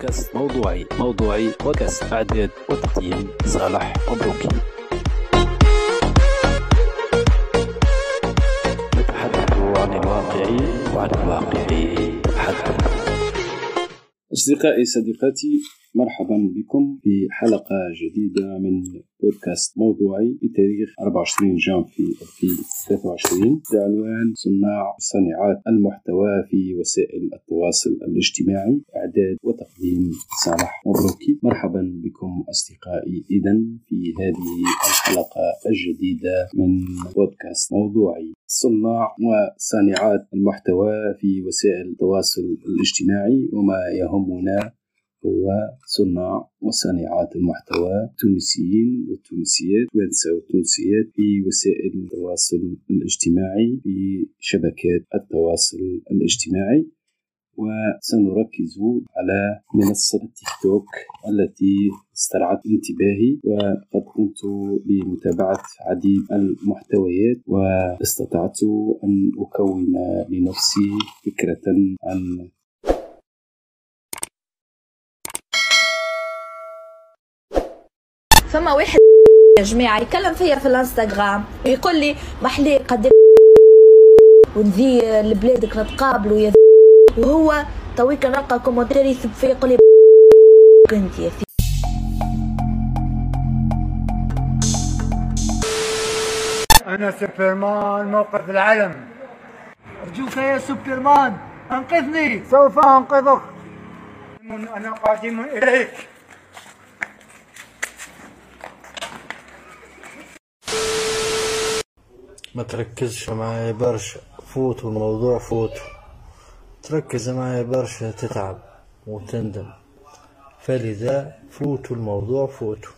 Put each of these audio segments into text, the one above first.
بودكاست موضوعي موضوعي بودكاست إعداد وتقديم صالح مبروكي نتحدث عن الواقع وعن الواقع. حدث أصدقائي صديقاتي مرحبا بكم في حلقة جديدة من بودكاست موضوعي بتاريخ 24 جانفي 2023 بعنوان صناع صانعات المحتوى في وسائل التواصل الاجتماعي إعداد وتقديم صالح مبروكي. مرحبا بكم أصدقائي. إذا في هذه الحلقة الجديدة من بودكاست موضوعي. صناع وصانعات المحتوى في وسائل التواصل الاجتماعي وما يهمنا هو صناع وصانعات المحتوى التونسيين والتونسيات والتوانسة والتونسيات في وسائل التواصل الاجتماعي في شبكات التواصل الاجتماعي. وسنركز على منصة التيك توك التي استرعت انتباهي. وقد قمت بمتابعة عديد المحتويات واستطعت أن أكون لنفسي فكرة عن فما واحد يا جماعة يكلم فيا في الانستغرام ويقول لي محلي قد ونذي لبلادك نتقابلوا يا وهو تويك نلقى كومنتير يسب فيا يقول لي أنت يا أنا سوبرمان موقف العلم. أرجوك يا سوبرمان أنقذني. سوف أنقذك. أنا قادم إليك. ما تركزش معايا برشا. فوتوا الموضوع فوتوا تركز معايا برشا تتعب وتندم. فلذا فوتوا الموضوع فوتوا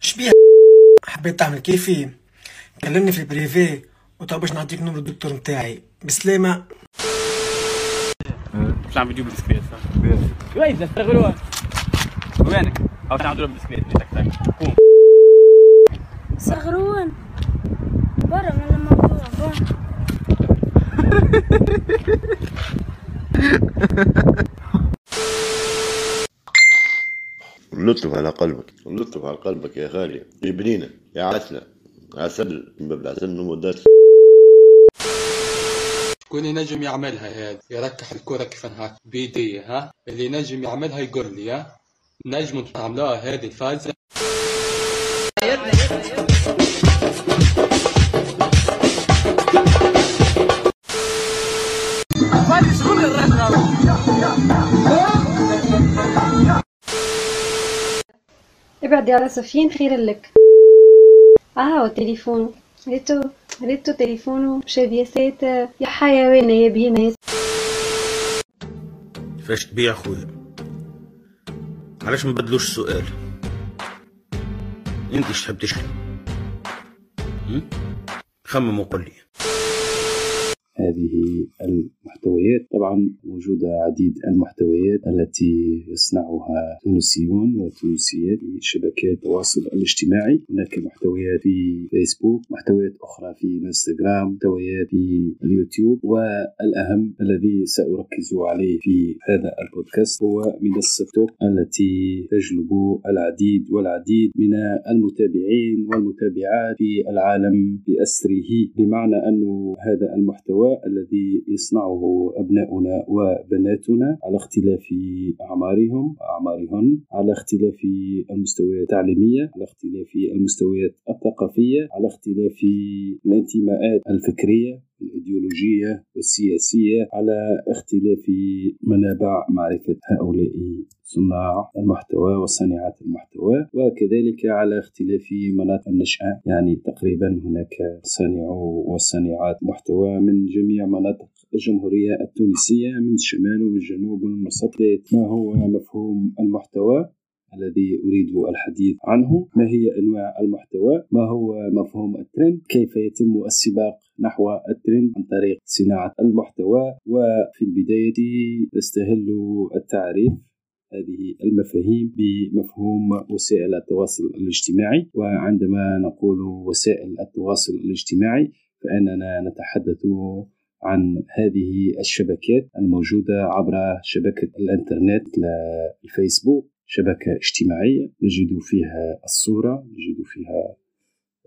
شبيه. حبيت تعمل كيفي؟ كلمني في ال privé وطب باش نعطيك نمر الدكتور نتاعي. بسلامة. باش نعمل فيديو بالبسكليت. وين؟ تستغلوا وينك؟ أو نعملوا بالبسكليت. تك تك. قوم. صغرون. برا من الموضوع اللطف على قلبك اللطف على قلبك يا غالي يا بنينة يا عسلة. عسل من باب العسل نمودات شكون ينجم يعملها هذه يركح الكرة كيف هاك بيديه ها؟ اللي ينجم يعملها يقول لي ها؟ نجم تعملوها هذه الفازة ابعدي على صفين خير لك. آه تليفونه ريتو ريتو تليفونه شبيسات يا حيوانة يا بهيمة كيفاش تبيع خويا علاش ما بدلوش السؤال؟ انت إيش تحب تشري هم؟ خمم وقل لي هذه المحتويات. طبعا موجودة عديد المحتويات التي يصنعها تونسيون وتونسيات في شبكات التواصل الاجتماعي. هناك محتويات في فيسبوك محتويات أخرى في إنستغرام محتويات في اليوتيوب. والأهم الذي سأركز عليه في هذا البودكاست هو منصة توك التي تجلب العديد والعديد من المتابعين والمتابعات في العالم بأسره. بمعنى أن هذا المحتوى الذي يصنعه أبناؤنا وبناتنا على اختلاف أعمارهم وأعمارهن على اختلاف المستويات التعليمية على اختلاف المستويات الثقافية على اختلاف الانتماءات الفكرية الإيديولوجية والسياسية على اختلاف منابع معرفة هؤلاء صناع المحتوى وصانعات المحتوى وكذلك على اختلاف مناطق النشأة. يعني تقريبا هناك صانعو وصانعات محتوى من جميع مناطق الجمهورية التونسية من الشمال ومن الجنوب ومن الوسط. ما هو مفهوم المحتوى الذي أريد الحديث عنه؟ ما هي أنواع المحتوى؟ ما هو مفهوم الترند؟ كيف يتم السباق نحو الترند عن طريق صناعة المحتوى؟ وفي البداية نستهل التعريف هذه المفاهيم بمفهوم وسائل التواصل الاجتماعي. وعندما نقول وسائل التواصل الاجتماعي فإننا نتحدث عن هذه الشبكات الموجودة عبر شبكة الإنترنت الفيسبوك شبكة اجتماعية. نجد فيها الصورة نجد فيها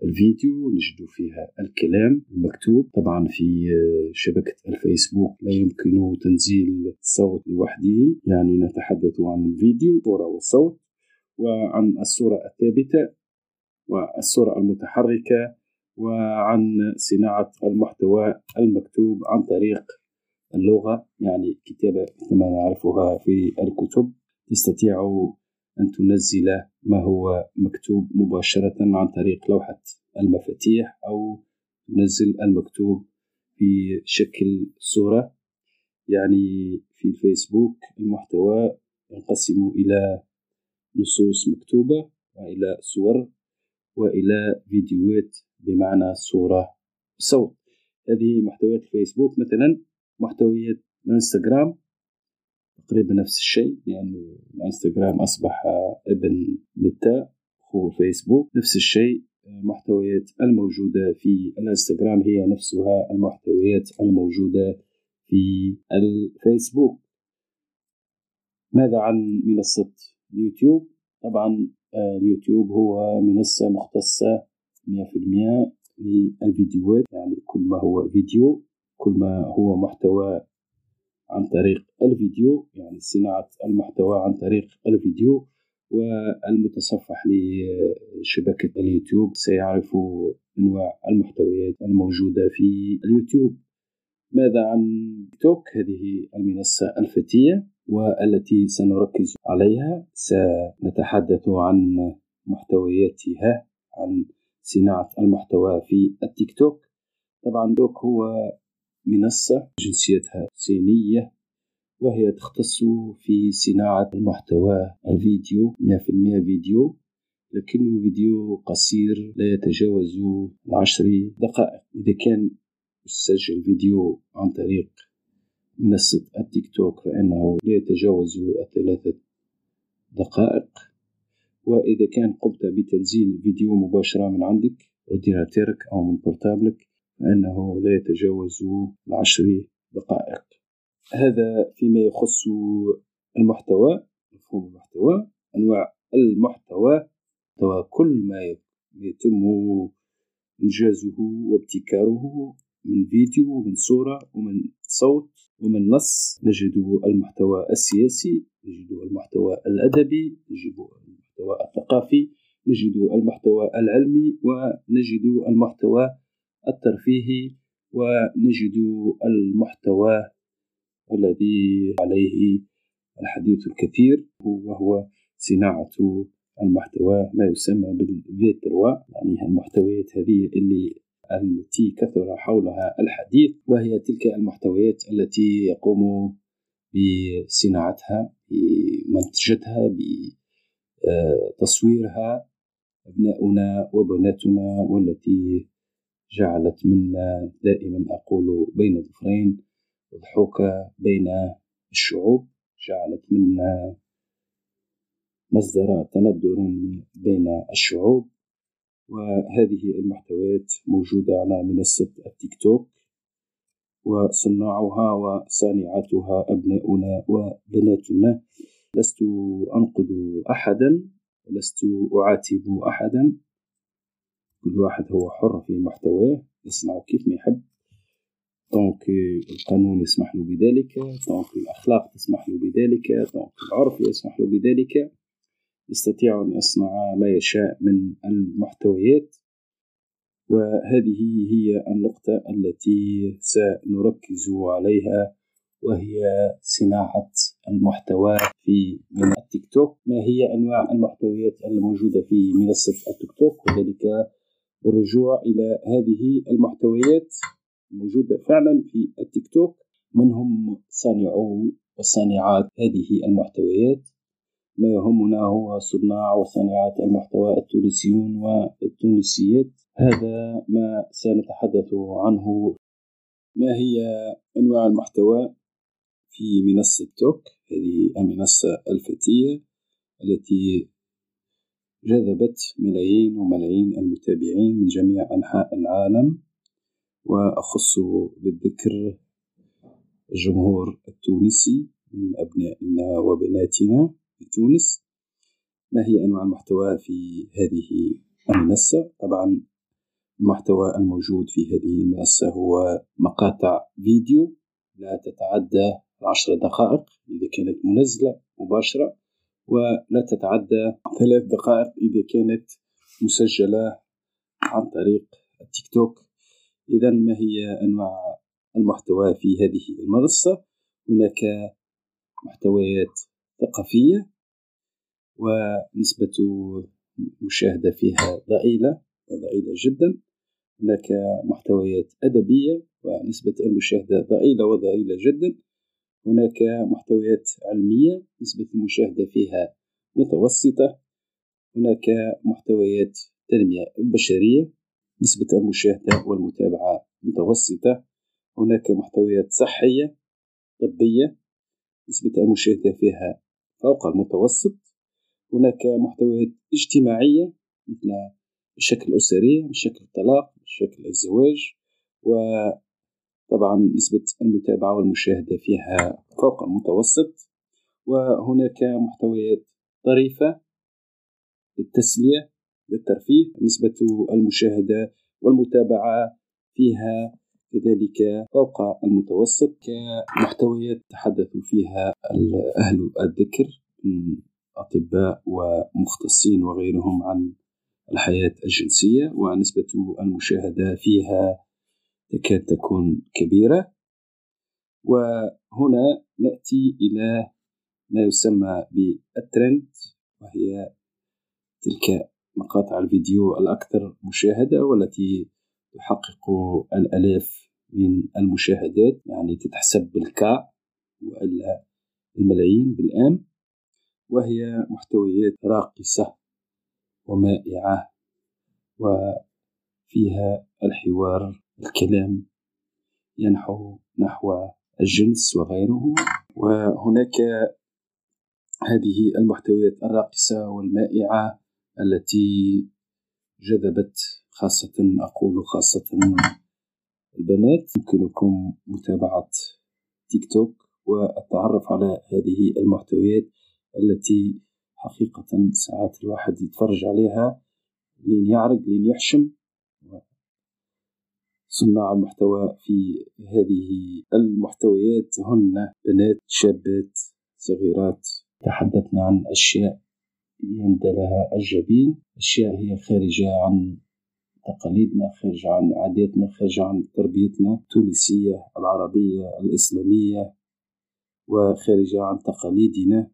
الفيديو نجد فيها الكلام المكتوب. طبعا في شبكة الفيسبوك لا يمكن تنزيل الصوت لوحده يعني نتحدث عن الفيديو صورة والصوت وعن الصورة الثابتة والصورة المتحركة وعن صناعة المحتوى المكتوب عن طريق اللغة يعني كتابة كما نعرفها في الكتب. تستطيع أن تنزل ما هو مكتوب مباشرة عن طريق لوحة المفاتيح أو تنزل المكتوب في شكل صورة يعني في الفيسبوك المحتوى ينقسم إلى نصوص مكتوبة وإلى صور وإلى فيديوهات بمعنى صورة صوت. هذه محتويات الفيسبوك مثلا محتويات الإنستغرام تقريبا نفس الشيء يعني الإنستغرام أصبح ابن ميتا أخو فيسبوك. نفس الشيء المحتويات الموجودة في الإنستغرام هي نفسها المحتويات الموجودة في الفيسبوك. ماذا عن منصة اليوتيوب؟ طبعا آه، اليوتيوب هو منصة مختصة 100% للفيديوهات يعني كل ما هو فيديو كل ما هو محتوى عن طريق الفيديو يعني صناعة المحتوى عن طريق الفيديو والمتصفح لشبكة اليوتيوب سيعرف أنواع المحتويات الموجودة في اليوتيوب. ماذا عن تيك توك؟ هذه المنصة الفتية والتي سنركز عليها. سنتحدث عن محتوياتها عن صناعة المحتوى في التيك توك. طبعا توك هو منصة جنسيتها صينية وهي تختص في صناعة المحتوى الفيديو 100% فيديو لكنه فيديو قصير لا يتجاوز العشر دقائق. إذا كان يسجل فيديو عن طريق منصة التيك توك فإنه لا يتجاوز الثلاثة دقائق. وإذا كان قمت بتنزيل فيديو مباشرة من عندك أورديناتيرك أو من بورتابلك فإنه لا يتجاوز العشر دقائق. هذا فيما يخص المحتوى مفهوم المحتوى أنواع المحتوى. كل ما يتم إنجازه وابتكاره من فيديو ومن صورة ومن صوت ومن نص. نجد المحتوى السياسي نجد المحتوى الأدبي نجد المحتوى الثقافي نجد المحتوى العلمي ونجد المحتوى الترفيهي ونجد المحتوى الذي عليه الحديث الكثير وهو صناعة المحتوى ما يسمى بالفي يعني المحتويات هذه اللي التي كثر حولها الحديث وهي تلك المحتويات التي يقوم بصناعتها بمنتجتها بتصويرها أبناؤنا وبناتنا والتي جعلت منا دائما أقول بين ظفرين ضحوكة بين الشعوب جعلت منا مصدر تندر بين الشعوب. وهذه المحتويات موجودة على منصة التيك توك وصناعها وصانعاتها أبناؤنا وبناتنا. لست أنقد أحدا ولست أعاتب أحدا. كل واحد هو حر في محتواه يصنع كيف ما يحب. donc القانون يسمح له بذلك donc الأخلاق تسمح له بذلك donc العرف يسمح له بذلك. يستطيع أن يصنع ما يشاء من المحتويات. وهذه هي النقطة التي سنركز عليها وهي صناعة المحتوى في من التيك توك. ما هي أنواع المحتويات الموجودة في منصة التيك توك؟ وذلك بالرجوع إلى هذه المحتويات الموجودة فعلا في التيك توك. من هم صانعو وصانعات هذه المحتويات؟ ما يهمنا هو صناع وصانعات المحتوى التونسيون والتونسيات. هذا ما سنتحدث عنه. ما هي أنواع المحتوى في منصة توك؟ هذه المنصة الفتية التي جذبت ملايين وملايين المتابعين من جميع أنحاء العالم وأخص بالذكر الجمهور التونسي من أبنائنا وبناتنا في تونس ما هي أنواع المحتوى في هذه المنصة؟ طبعا المحتوى الموجود في هذه المنصة هو مقاطع فيديو لا تتعدى عشر دقائق إذا كانت منزلة مباشرة. ولا تتعدى ثلاث دقائق إذا كانت مسجلة عن طريق التيك توك. إذا ما هي أنواع المحتوى في هذه المنصة؟ هناك محتويات ثقافية ونسبة المشاهدة فيها ضئيلة ضئيلة جدا. هناك محتويات أدبية ونسبة المشاهدة ضئيلة وضئيلة جدا. هناك محتويات علمية نسبة المشاهدة فيها متوسطة. هناك محتويات تنمية البشرية نسبة المشاهدة والمتابعة متوسطة. هناك محتويات صحية طبية نسبة المشاهدة فيها فوق المتوسط. هناك محتويات اجتماعية مثل الشكل الأسري مشاكل الطلاق مشاكل الزواج وطبعا نسبة المتابعة والمشاهدة فيها فوق المتوسط وهناك محتويات طريفة للتسلية للترفيه. نسبة المشاهدة والمتابعة فيها كذلك فوق المتوسط. كمحتويات تحدث فيها أهل الذكر أطباء ومختصين وغيرهم عن الحياة الجنسية ونسبة المشاهدة فيها تكاد تكون كبيرة. وهنا نأتي إلى ما يسمى بالترند وهي تلك مقاطع الفيديو الأكثر مشاهدة والتي تحقق الآلاف من المشاهدات يعني تتحسب بالكا وإلا الملايين بالآن وهي محتويات راقصة ومائعة وفيها الحوار الكلام ينحو نحو الجنس وغيره. وهناك هذه المحتويات الراقصة والمائعة التي جذبت خاصة أقول خاصة البنات. يمكنكم متابعة تيك توك والتعرف على هذه المحتويات التي حقيقة ساعات الواحد يتفرج عليها لين يعرق لين يحشم. صناع المحتوى في هذه المحتويات هن بنات شابات صغيرات. تحدثنا عن أشياء يندى لها الجبين. أشياء هي خارجة عن تقاليدنا خارجة عن عاداتنا خارجة عن تربيتنا التونسية العربية الإسلامية وخارجة عن تقاليدنا.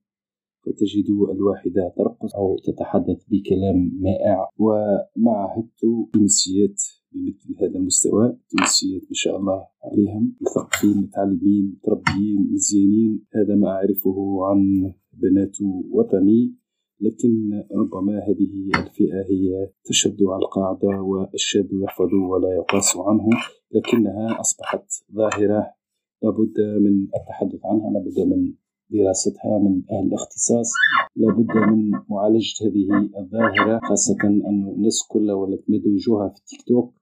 فتجد الواحدة ترقص أو تتحدث بكلام مائع. ومعهد تونسيات بمثل هذا المستوى. تونسيات ما شاء الله عليهم. مثقفين متعلمين متربيين مزيانين. هذا ما أعرفه عن بنات وطني. لكن ربما هذه الفئة هي تشد على القاعدة والشاب يحفظ ولا يقاس عنه. لكنها أصبحت ظاهرة. لابد من التحدث عنها. لابد من دراستها من أهل الاختصاص. لابد من معالجة هذه الظاهرة خاصة أن الناس كلها ولات مدوجوها في التيك توك.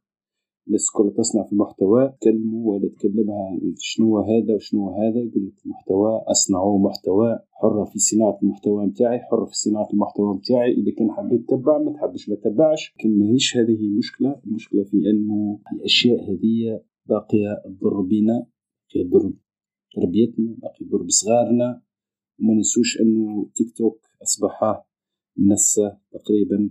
الناس كلها تصنع في المحتوى تكلموا ولا تكلمها شنو هذا وشنو هذا يقول لك المحتوى أصنعوا محتوى حرة في صناعة المحتوى نتاعي حرة في صناعة المحتوى نتاعي إذا كان حبيت تتبع ما تحبش ما تتبعش. لكن ماهيش هذه المشكلة المشكلة في أنه الأشياء هذه باقية تضر بنا تضر تربيتنا باقي يضر بصغارنا. وما ننسوش أنه تيك توك أصبح منصة تقريبا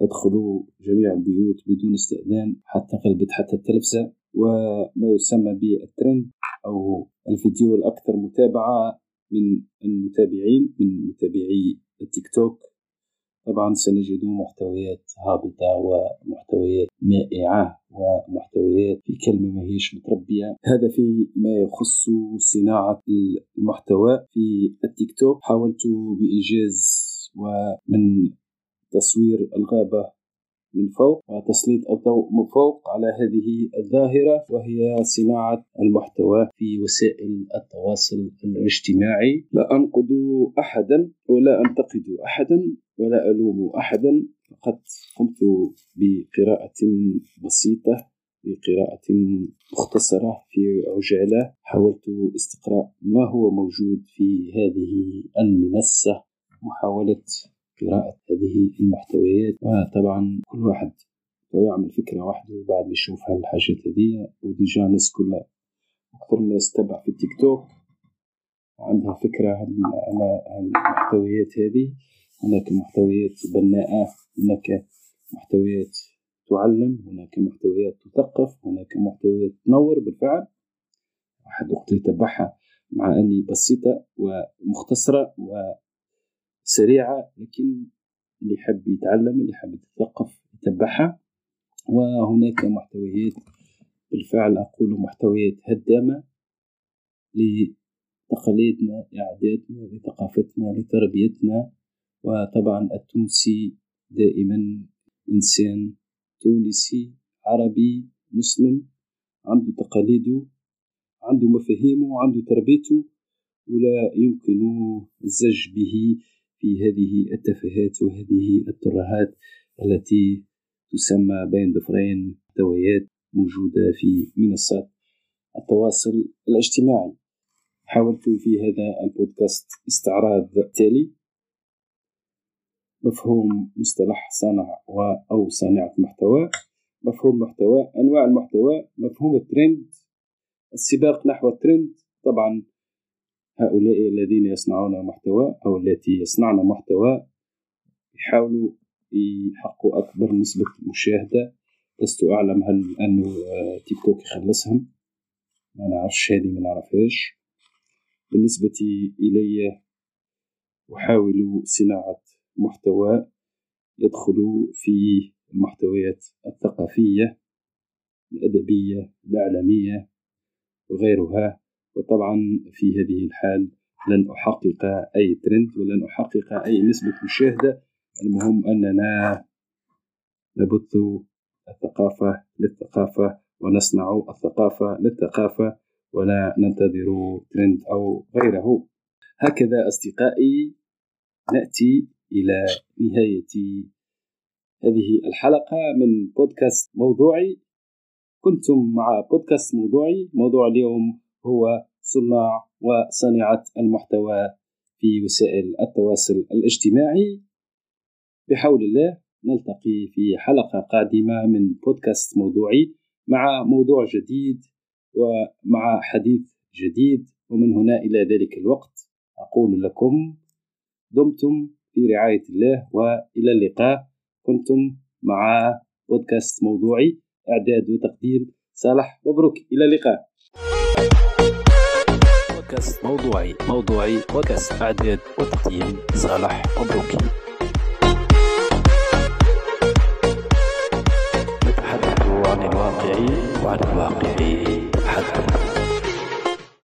تدخل جميع البيوت بدون استئذان حتى قلبت حتى التلفزة. وما يسمى بالترند أو الفيديو الأكثر متابعة من المتابعين من متابعي التيك توك. طبعا سنجد محتويات هابطة ومحتويات مائعة ومحتويات في كلمة ما هيش متربية. هذا في ما يخص صناعة المحتوى في التيك توك. حاولت بإيجاز ومن تصوير الغابة من فوق وتسليط الضوء من فوق على هذه الظاهرة وهي صناعة المحتوى في وسائل التواصل الاجتماعي. لا أنقد أحدا ولا أنتقد أحدا ولا ألوم أحدا فقط قمت بقراءة بسيطة بقراءة مختصرة في عجالة. حاولت استقراء ما هو موجود في هذه المنصة محاولة قراءة هذه المحتويات. وطبعا كل واحد يعمل فكرة واحدة وبعد يشوف هالحاجات هذه وديجا الناس كلها أكثر الناس تتبع في التيك توك وعندها فكرة على المحتويات هذه هناك محتويات بناءة هناك محتويات تعلم هناك محتويات تثقف هناك محتويات تنور بالفعل. واحد وقت يتبعها مع أني بسيطة ومختصرة وسريعة لكن اللي يحب يتعلم اللي يحب يتثقف يتبعها. وهناك محتويات بالفعل أقول محتويات هدامة لتقاليدنا لعاداتنا لثقافتنا لتربيتنا. وطبعا التونسي دائما إنسان تونسي عربي مسلم. عنده تقاليده عنده مفاهيمه وعنده تربيته. ولا يمكن الزج به في هذه التفاهات وهذه الترهات التي تسمى بين ضفرين محتويات موجودة في منصات التواصل الاجتماعي. حاولت في هذا البودكاست استعراض تالي. مفهوم مصطلح صانع و أو صانعة محتوى. مفهوم محتوى أنواع المحتوى. مفهوم الترند السباق نحو الترند طبعا هؤلاء الذين يصنعون محتوى أو التي يصنعن محتوى يحاولوا يحققوا أكبر نسبة مشاهدة. لست أعلم هل أنه تيك توك يخلصهم. ما نعرفش هذه ما نعرفهاش. بالنسبة إلي أحاول صناعة محتوى يدخل في المحتويات الثقافية الأدبية الإعلامية وغيرها. وطبعا في هذه الحال لن أحقق أي ترند ولن أحقق أي نسبة مشاهدة. المهم أننا نبث الثقافة للثقافة ونصنع الثقافة للثقافة ولا ننتظر ترند أو غيره. هكذا أصدقائي نأتي إلى نهاية هذه الحلقة من بودكاست موضوعي. كنتم مع بودكاست موضوعي. موضوع اليوم هو صناع وصانعة المحتوى في وسائل التواصل الاجتماعي. بحول الله نلتقي في حلقة قادمة من بودكاست موضوعي مع موضوع جديد ومع حديث جديد ومن هنا إلى ذلك الوقت أقول لكم دمتم في رعاية الله وإلى اللقاء. كنتم مع بودكاست موضوعي إعداد وتقديم صالح مبروك. إلى اللقاء. بودكاست موضوعي موضوعي بودكاست إعداد وتقديم صالح مبروك نتحدث عن الواقع وعن الواقع. حتى